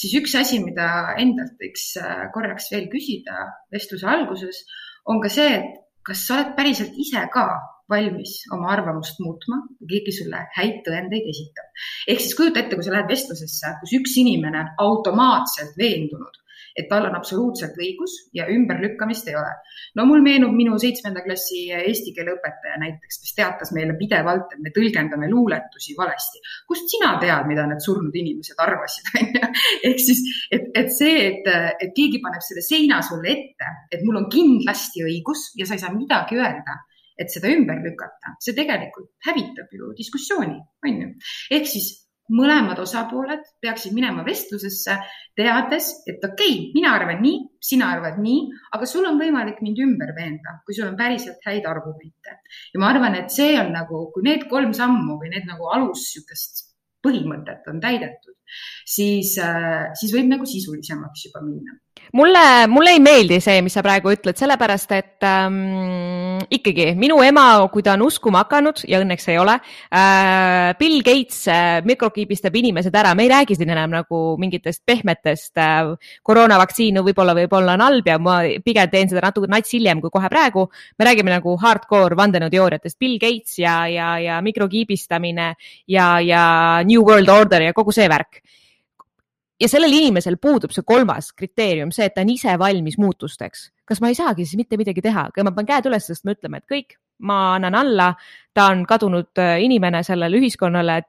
siis üks asi, mida endalt võiks äh, korraks veel küsida vestluse alguses, on ka see, et kas sa oled päriselt ise ka valmis oma arvamust muutma, kui keegi sulle häid tõendeid esitab. ehk siis kujuta ette, kui sa lähed vestlusesse, kus üks inimene on automaatselt veendunud, et tal on absoluutselt õigus ja ümberlükkamist ei ole. no mul meenub minu seitsmenda klassi eesti keele õpetaja näiteks, kes teatas meile pidevalt, et me tõlgendame luuletusi valesti. kust sina tead, mida need surnud inimesed arvasid, onju? ehk siis, et, et see, et, et keegi paneb selle seina sulle ette, et mul on kindlasti õigus ja sa ei saa midagi öelda et seda ümber lükata, see tegelikult hävitab ju diskussiooni, on ju. ehk siis mõlemad osapooled peaksid minema vestlusesse, teades, et okei okay,, mina arvan nii, sina arvad nii, aga sul on võimalik mind ümber veenda, kui sul on päriselt häid argumente. ja ma arvan, et see on nagu, kui need kolm sammu või need nagu alus niisugust põhimõtet on täidetud, siis, äh, siis võib nagu sisulisemaks juba minna mulle, mulle ei meeldi see, mis sa praegu ütled, sellepärast et ähm, ikkagi minu ema, kui ta on uskuma hakanud ja õnneks ei ole äh,, Bill Gates äh, mikrokiibistab inimesed ära, me ei räägi siin enam nagu mingitest pehmetest äh, koroonavaktsiin võib-olla, võib-olla on halb ja ma pigem teen seda natuke nats hiljem kui kohe praegu. me räägime nagu hardcore vandenõuteooriatest, Bill Gates ja, ja, ja mikrokiibistamine ja, ja New World Order ja kogu see värk ja sellel inimesel puudub see kolmas kriteerium, see, et ta on ise valmis muutusteks. kas ma ei saagi siis mitte midagi teha, kui ma pean käed üles tõstma, ütlema, et kõik, ma annan alla, ta on kadunud äh, inimene sellele ühiskonnale,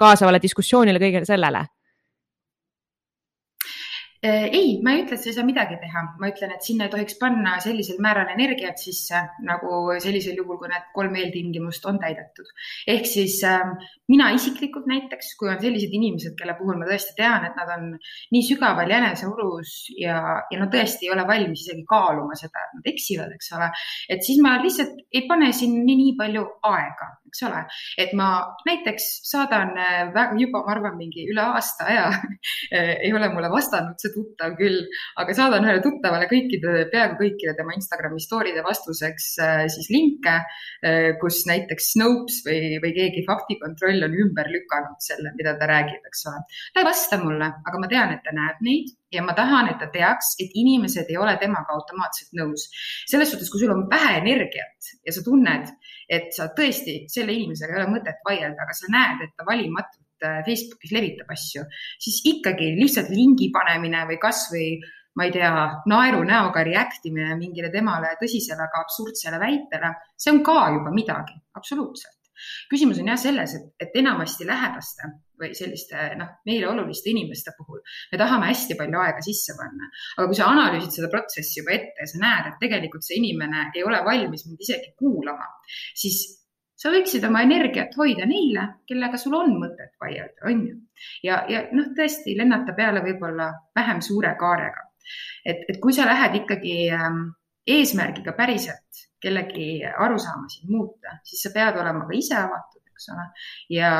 kaasavale diskussioonile, kõigele sellele ei, ma ei ütle, et sa ei saa midagi teha, ma ütlen, et sinna ei tohiks panna sellisel määral energiat sisse nagu sellisel juhul, kui need kolm eeltingimust on täidetud. ehk siis äh, mina isiklikult näiteks, kui on sellised inimesed, kelle puhul ma tõesti tean, et nad on nii sügaval jäneseurus ja, ja nad tõesti ei ole valmis isegi kaaluma seda, et nad eksivad, eks ole, et siis ma lihtsalt ei pane siin nii, nii palju aega, eks ole, et ma näiteks saadan äh, juba ma arvan, mingi üle aasta aja ei ole mulle vastanud see tuttav küll, aga saadan ühele tuttavale kõikide, peaaegu kõikide tema Instagrami story'de vastuseks äh, siis linke, äh, kus näiteks Snopes või, või keegi faktikontroll on ümber lükanud selle, mida ta räägib, eks ole. ta ei vasta mulle, aga ma tean, et ta näeb neid ja ma tahan, et ta teaks, et inimesed ei ole temaga automaatselt nõus. selles suhtes, kui sul on vähe energiat ja sa tunned, et sa tõesti selle inimesega ei ole mõtet vaielda, aga sa näed, et ta valimatult Äh, Facebookis levitab asju, siis ikkagi lihtsalt lingi panemine või kasvõi ma ei tea, naeru näoga react imine mingile temale tõsisele, aga absurdsele väitele, see on ka juba midagi, absoluutselt. küsimus on jah selles, et, et enamasti lähedaste või selliste noh, meile oluliste inimeste puhul me tahame hästi palju aega sisse panna, aga kui sa analüüsid seda protsessi juba ette ja sa näed, et tegelikult see inimene ei ole valmis mind isegi kuulama, siis sa võiksid oma energiat hoida neile, kellega sul on mõtet vaielda, on ju. ja, ja noh, tõesti lennata peale võib-olla vähem suure kaarega. et, et kui sa lähed ikkagi ähm, eesmärgiga päriselt kellegi arusaamasid muuta, siis sa pead olema ka ise avatud, eks ole, ja,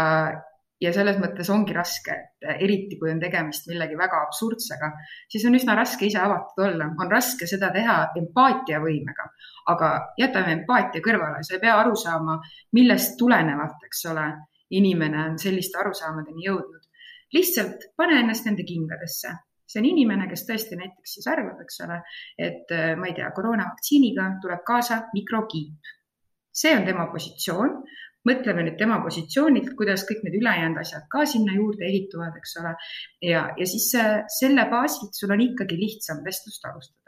ja selles mõttes ongi raske, et eriti kui on tegemist millegi väga absurdsega, siis on üsna raske ise avatud olla, on raske seda teha empaatiavõimega, aga jätame empaatia kõrvale, sa ei pea aru saama, millest tulenevalt, eks ole, inimene on selliste arusaamadeni jõudnud. lihtsalt pane ennast nende kingadesse. see on inimene, kes tõesti näiteks siis arvab, eks ole, et ma ei tea, koroonavaktsiiniga tuleb kaasa mikrokiip. see on tema positsioon mõtleme nüüd tema positsioonilt, kuidas kõik need ülejäänud asjad ka sinna juurde ehituvad, eks ole. ja, ja siis selle baasilt sul on ikkagi lihtsam vestlust alustada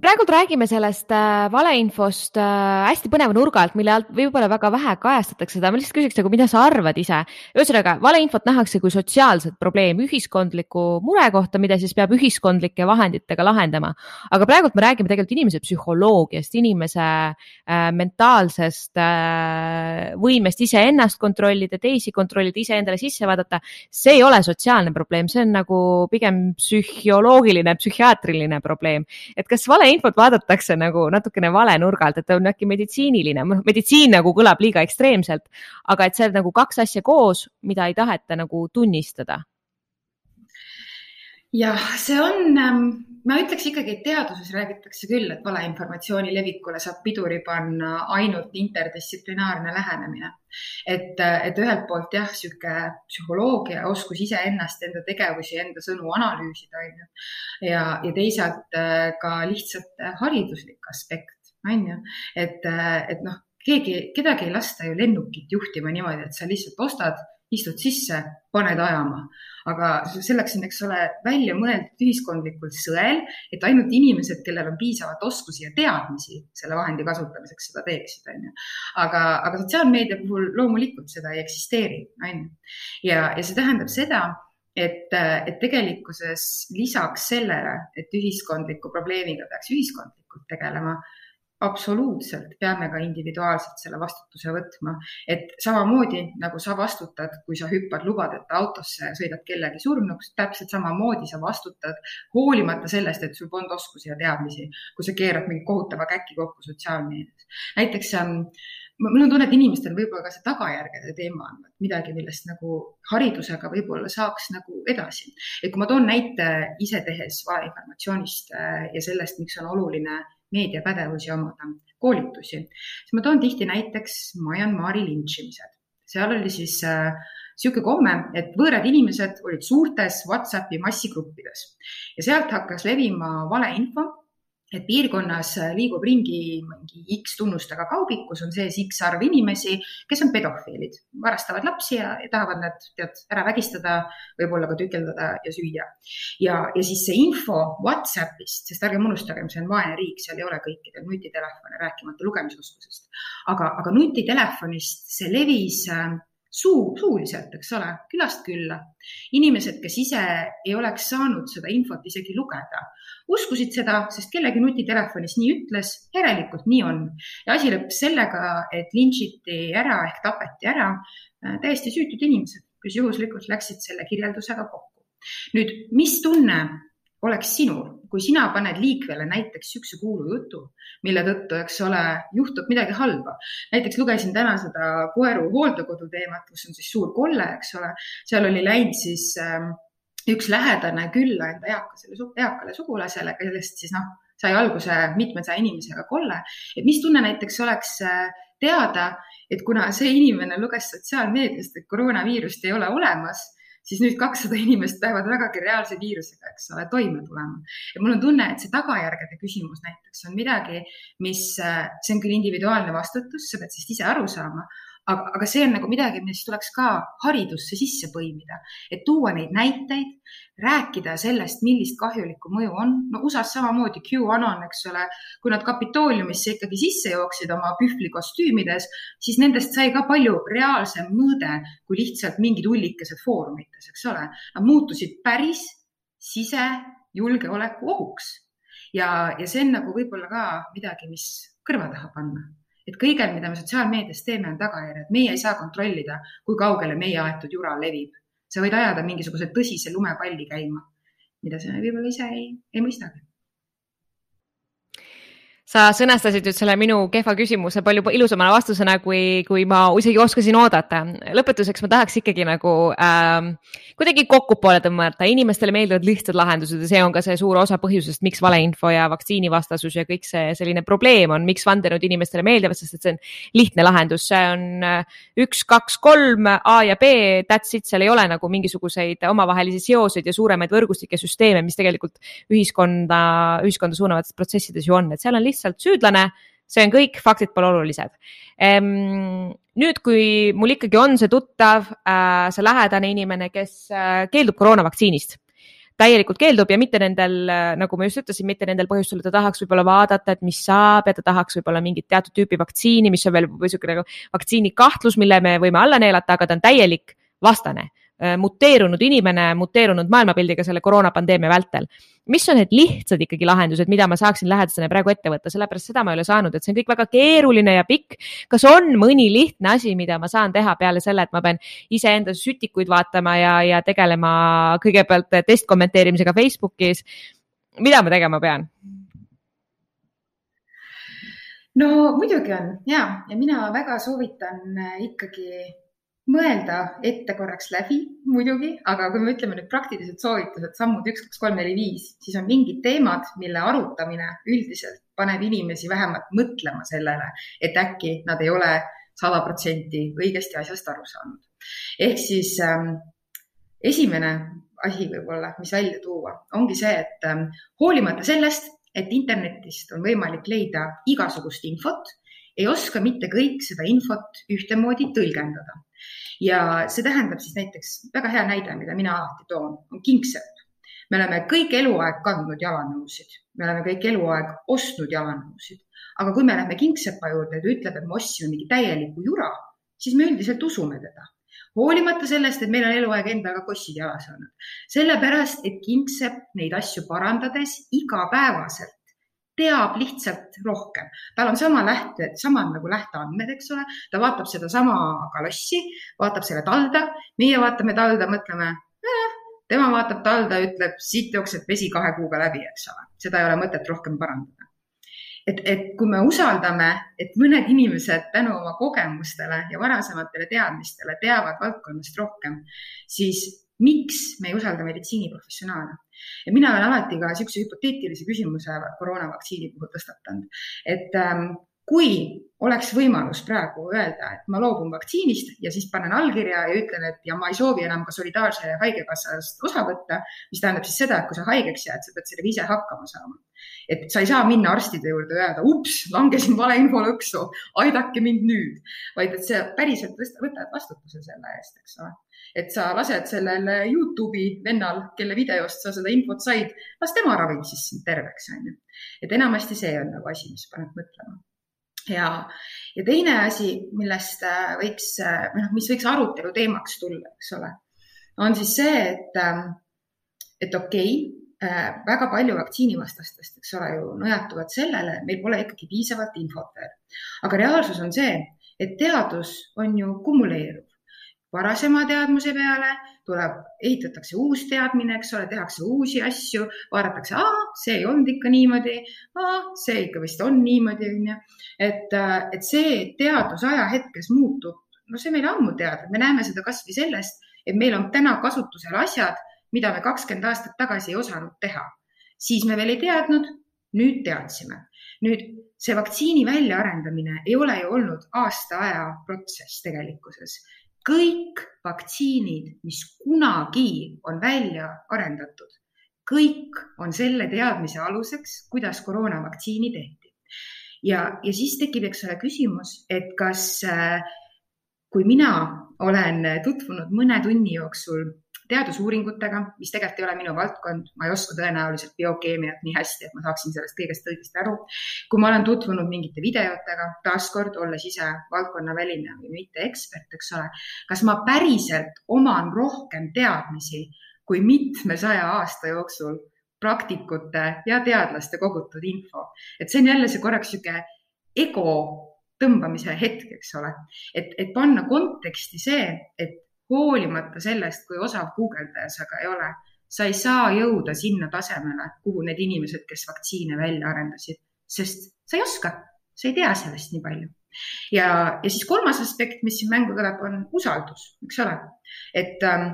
praegult räägime sellest äh, valeinfost äh, hästi põneva nurga alt, mille alt võib-olla väga vähe kajastatakse seda, ma lihtsalt küsiks nagu, mida sa arvad ise? ühesõnaga, valeinfot nähakse kui sotsiaalset probleemi, ühiskondlikku murekohta, mida siis peab ühiskondlike vahenditega lahendama. aga praegult me räägime tegelikult inimese psühholoogiast, inimese äh, mentaalsest võimest iseennast kontrollida, teisi kontrollida, iseendale sisse vaadata. see ei ole sotsiaalne probleem, see on nagu pigem psühholoogiline, psühhiaatriline probleem, et kas vale valeinfot vaadatakse nagu natukene vale nurga alt, et ta on äkki meditsiiniline, noh, meditsiin nagu kõlab liiga ekstreemselt, aga et on nagu kaks asja koos, mida ei taheta nagu tunnistada jah, see on ähm ma ütleks ikkagi, et teaduses räägitakse küll, et valeinformatsiooni levikule saab piduri panna ainult interdistsiplinaarne lähenemine. et, et ühelt poolt jah, niisugune psühholoogia, oskus iseennast, enda tegevusi, enda sõnu analüüsida, on ju. ja, ja teisalt äh, ka lihtsalt hariduslik aspekt, on ju, et, et noh, keegi, kedagi ei lasta ju lennukit juhtima niimoodi, et sa lihtsalt ostad istud sisse, paned ajama. Aga selleks on, eks ole, välja mõeldud ühiskondlikul sõel, et ainult inimesed, kellel on piisavalt oskusi ja teadmisi selle vahendi kasutamiseks, seda teeksid, on ju. aga, aga sotsiaalmeedia puhul loomulikult seda ei eksisteeri, on ju. ja, ja see tähendab seda, et, et tegelikkuses lisaks sellele, et ühiskondliku probleemiga peaks ühiskondlikult tegelema absoluutselt peame ka individuaalselt selle vastutuse võtma, et samamoodi nagu sa vastutad, kui sa hüppad lubadeta autosse ja sõidad kellegi surnuks, täpselt samamoodi sa vastutad hoolimata sellest, et sul polnud oskusi ja teadmisi, kui sa keerad mingi kohutava käki kokku sotsiaalmeedias. näiteks ähm, mul on tunne, et inimestel võib-olla ka see tagajärgede teema on midagi, millest nagu haridusega võib-olla saaks nagu edasi. et kui ma toon näite ise tehes valeinformatsioonist äh, ja sellest, miks on oluline meediapädevusi omada, koolitusi, siis ma toon tihti näiteks Myanmari lintšimised. seal oli siis niisugune äh, komme, et võõrad inimesed olid suurtes Whatsappi massigruppides ja sealt hakkas levima valeinfo et piirkonnas liigub ringi mingi X tunnustega kaubik, kus on sees X arv inimesi, kes on pedofiilid, varastavad lapsi ja, ja tahavad nad tead ära vägistada, võib-olla ka tükeldada ja süüa. ja, ja siis see info Whatsappist, sest ärgem unustagem, see on vaene riik, seal ei ole kõikidel nutitelefone, rääkimata lugemisoskusest. aga, aga nutitelefonist see levis äh, suu, suuliselt, eks ole, külast külla. inimesed, kes ise ei oleks saanud seda infot isegi lugeda, uskusid seda, sest kellegi nutitelefonis nii ütles, järelikult nii on. ja asi lõppes sellega, et lintšiti ära ehk tapeti ära äh, täiesti süütud inimesed, kes juhuslikult läksid selle kirjeldusega kokku. nüüd, mis tunne oleks sinul, kui sina paned liikvele näiteks niisuguse kuulu jutu, mille tõttu, eks ole, juhtub midagi halba. näiteks lugesin täna seda koeru hooldekodu teemat, kus on siis suur kolle, eks ole, seal oli läinud siis äh, üks lähedane külla enda eakasele, eakale sugulasele, kellest siis noh, sai alguse mitmesaja inimesega kolle. et mis tunne näiteks oleks äh, teada, et kuna see inimene luges sotsiaalmeediast, et koroonaviirust ei ole olemas siis nüüd kakssada inimest peavad vägagi reaalse viirusega, eks ole, toime tulema. ja mul on tunne, et see tagajärgede küsimus näiteks on midagi, mis, äh, see on küll individuaalne vastutus, sa pead sellest ise aru saama, aga, aga see on nagu midagi, mis tuleks ka haridusse sisse põimida, et tuua neid näiteid, rääkida sellest, millist kahjulikku mõju on. no USA-s samamoodi QAnon, eks ole, kui nad Kapitooliumisse ikkagi sisse jooksid oma pühvlikostüümides, siis nendest sai ka palju reaalsem mõõde kui lihtsalt mingid ullikesed foorumites, eks ole. Nad muutusid päris sisejulgeoleku ohuks ja, ja see on nagu võib-olla ka midagi, mis kõrva taha panna et kõigel, mida me sotsiaalmeedias teeme, on tagajärjed. meie ei saa kontrollida, kui kaugele meie aetud jura levib. sa võid ajada mingisuguse tõsise lumepalli käima, mida sa võib-olla ise ei, ei mõistagi sa sõnastasid nüüd selle minu kehva küsimuse palju ilusama vastusena, kui, kui ma isegi oskasin oodata. lõpetuseks ma tahaks ikkagi nagu ähm, kuidagi kokkupoole tõmmata, inimestele meeldivad lihtsad lahendused ja see on ka see suur osa põhjusest, miks valeinfo ja vaktsiinivastasus ja kõik see selline probleem on, miks vandenõud inimestele meeldivad, sest et see on lihtne lahendus, see on äh, üks, kaks, kolm A ja B, that's it, seal ei ole nagu mingisuguseid omavahelisi seoseid ja suuremaid võrgustikke süsteeme, mis tegelikult ühiskonda, ühiskonda suunavates protsessides ju on, et seal on lihtsalt lihtsalt süüdlane, see on kõik, faktid pole olulised ehm,. nüüd, kui mul ikkagi on see tuttav äh,, see lähedane inimene, kes äh, keeldub koroonavaktsiinist täielikult keeldub ja mitte nendel, äh, nagu ma just ütlesin, mitte nendel põhjustel, ta tahaks võib-olla vaadata, et mis saab ja ta tahaks võib-olla mingit teatud tüüpi vaktsiini, mis on veel niisugune nagu vaktsiini kahtlus, mille me võime alla neelata, aga ta on täielik vastane muteerunud inimene, muteerunud maailmapildiga selle koroonapandeemia vältel. mis on need lihtsad ikkagi lahendused, mida ma saaksin lähedasena praegu ette võtta, sellepärast seda ma ei ole saanud, et see on kõik väga keeruline ja pikk. kas on mõni lihtne asi, mida ma saan teha peale selle, et ma pean iseenda sütikuid vaatama ja, ja tegelema kõigepealt testkommenteerimisega Facebookis? mida ma tegema pean? no muidugi on ja, ja mina väga soovitan ikkagi mõelda ette korraks läbi muidugi, aga kui me ütleme nüüd praktilised soovitused, sammud üks, kaks, kolm, neli, viis, siis on mingid teemad, mille arutamine üldiselt paneb inimesi vähemalt mõtlema sellele, et äkki nad ei ole sada protsenti õigesti asjast aru saanud. ehk siis ähm, esimene asi võib-olla, mis välja tuua, ongi see, et ähm, hoolimata sellest, et internetist on võimalik leida igasugust infot, ei oska mitte kõik seda infot ühtemoodi tõlgendada. ja see tähendab siis näiteks, väga hea näide, mida mina alati toon, on kingsepp. me oleme kõik eluaeg kandnud jalanõusid, me oleme kõik eluaeg ostnud jalanõusid, aga kui me läheme kingsepa juurde ja ta ütleb, et me ostsime mingi täieliku jura, siis me üldiselt usume teda hoolimata sellest, et meil on eluaeg endaga kossid jalas olnud. sellepärast, et kingsepp neid asju parandades igapäevaselt teab lihtsalt rohkem, tal on sama lähte, samad nagu lähteandmed, eks ole, ta vaatab sedasama kalossi, vaatab selle talda, meie vaatame talda, mõtleme eh,, tema vaatab talda, ütleb, siit jookseb vesi kahe kuuga läbi, eks ole, seda ei ole mõtet rohkem parandada. et, et kui me usaldame, et mõned inimesed tänu oma kogemustele ja varasematele teadmistele teavad valdkonnast rohkem, siis miks me ei usalda meditsiiniprofessionaale? ja mina olen alati ka niisuguse hüpoteetilise küsimuse koroonavaktsiini puhul tõstatanud, et ähm, kui oleks võimalus praegu öelda, et ma loobun vaktsiinist ja siis panen allkirja ja ütlen, et ja ma ei soovi enam ka solidaarse haigekassast osa võtta, mis tähendab siis seda, et kui sa haigeks jääd, sa pead sellega ise hakkama saama. et sa ei saa minna arstide juurde ja öelda, ups, langesin valeinfo lõksu, aidake mind nüüd, vaid et sa päriselt võtad vastutuse selle eest, eks ole et sa lased sellel Youtube'i vennal, kelle videost sa seda infot said, las tema ravib siis sind terveks, onju. et enamasti see on nagu asi, mis paneb mõtlema. Ja, ja teine asi, millest äh, võiks, äh, või noh, mis võiks arutelu teemaks tulla, eks ole, on siis see, et, ähm, et okei okay,, äh, väga palju vaktsiinivastastest, eks ole ju, nõjatuvad sellele, meil pole ikkagi piisavalt infot veel. aga reaalsus on see, et teadus on ju kumuleeruv varasema teadmuse peale, tuleb, ehitatakse uus teadmine, eks ole, tehakse uusi asju, vaadatakse, see ei olnud ikka niimoodi, see ikka vist on niimoodi, onju. et, et see teadus ajahetkes muutub, no see meile ammu teada, me näeme seda kasvõi sellest, et meil on täna kasutusel asjad, mida me kakskümmend aastat tagasi ei osanud teha. siis me veel ei teadnud, nüüd teadsime. nüüd see vaktsiini väljaarendamine ei ole ju olnud aasta aja protsess tegelikkuses kõik vaktsiinid, mis kunagi on välja arendatud, kõik on selle teadmise aluseks, kuidas koroonavaktsiini tehti. ja, ja siis tekib, eks ole, küsimus, et kas, äh, kui mina olen tutvunud mõne tunni jooksul teadusuuringutega, mis tegelikult ei ole minu valdkond, ma ei oska tõenäoliselt biokeemiat nii hästi, et ma saaksin sellest kõigest õigesti aru. kui ma olen tutvunud mingite videotega, taaskord olles ise valdkonnaväline või mitte ekspert, eks ole, kas ma päriselt oman rohkem teadmisi kui mitmesaja aasta jooksul praktikute ja teadlaste kogutud info, et see on jälle see korraks niisugune ego tõmbamise hetk, eks ole, et, et panna konteksti see, et hoolimata sellest, kui osav guugeldaja sa ka ei ole, sa ei saa jõuda sinna tasemele, kuhu need inimesed, kes vaktsiine välja arendasid, sest sa ei oska, sa ei tea sellest nii palju. ja, ja siis kolmas aspekt, mis siin mängu tuleb, on usaldus, eks ole. et ähm,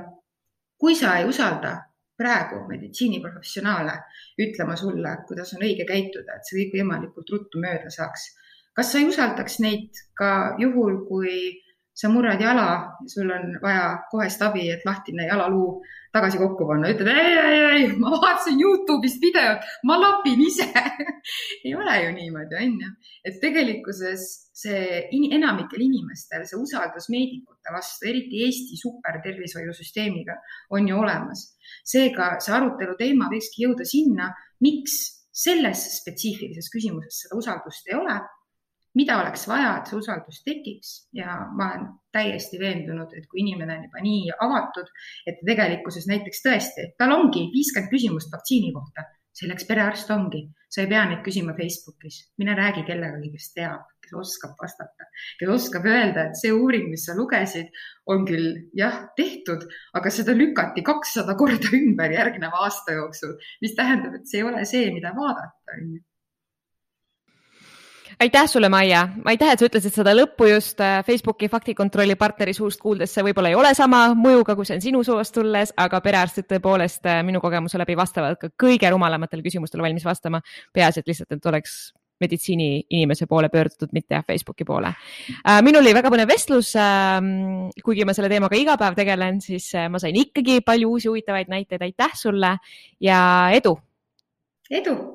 kui sa ei usalda praegu meditsiiniprofessionaale ütlema sulle, kuidas on õige käituda, et see kõik võimalikult ruttu mööda saaks. kas sa ei usaldaks neid ka juhul, kui sa murrad jala ja sul on vaja kohest abi, et lahtine jalaluu tagasi kokku panna, ütled ei, ei, ei, ma vaatasin Youtube'ist videot, ma lapin ise ei ole ju niimoodi, on ju. et tegelikkuses see enamikel inimestel see usaldus meedikute vastu, eriti Eesti supertervishoiusüsteemiga on ju olemas. seega see arutelu teema võikski jõuda sinna, miks selles spetsiifilises küsimuses seda usaldust ei ole mida oleks vaja, et see usaldus tekiks ja ma olen täiesti veendunud, et kui inimene on juba nii avatud, et tegelikkuses näiteks tõesti, tal ongi viiskümmend küsimust vaktsiini kohta, selleks perearst ongi, sa ei pea neid küsima Facebookis, mine räägi kellegagi, kes teab, kes oskab vastata, kes oskab öelda, et see uuring, mis sa lugesid, on küll jah tehtud, aga seda lükati kakssada korda ümber järgneva aasta jooksul, mis tähendab, et see ei ole see, mida vaadata, on ju aitäh sulle, Maia, aitäh, et sa ütlesid seda lõppu just äh, Facebooki faktikontrolli partneri suust kuuldes, see võib-olla ei ole sama mõjuga, kui see on sinu soost tulles, aga perearstid tõepoolest äh, minu kogemuse läbi vastavad ka kõige rumalamatele küsimustele valmis vastama. peaasi, et lihtsalt, et oleks meditsiiniinimese poole pöördutud, mitte jah Facebooki poole. Äh, minul oli väga põnev vestlus. Ähm, kuigi ma selle teemaga iga päev tegelen, siis ma sain ikkagi palju uusi huvitavaid näiteid. aitäh sulle ja edu. edu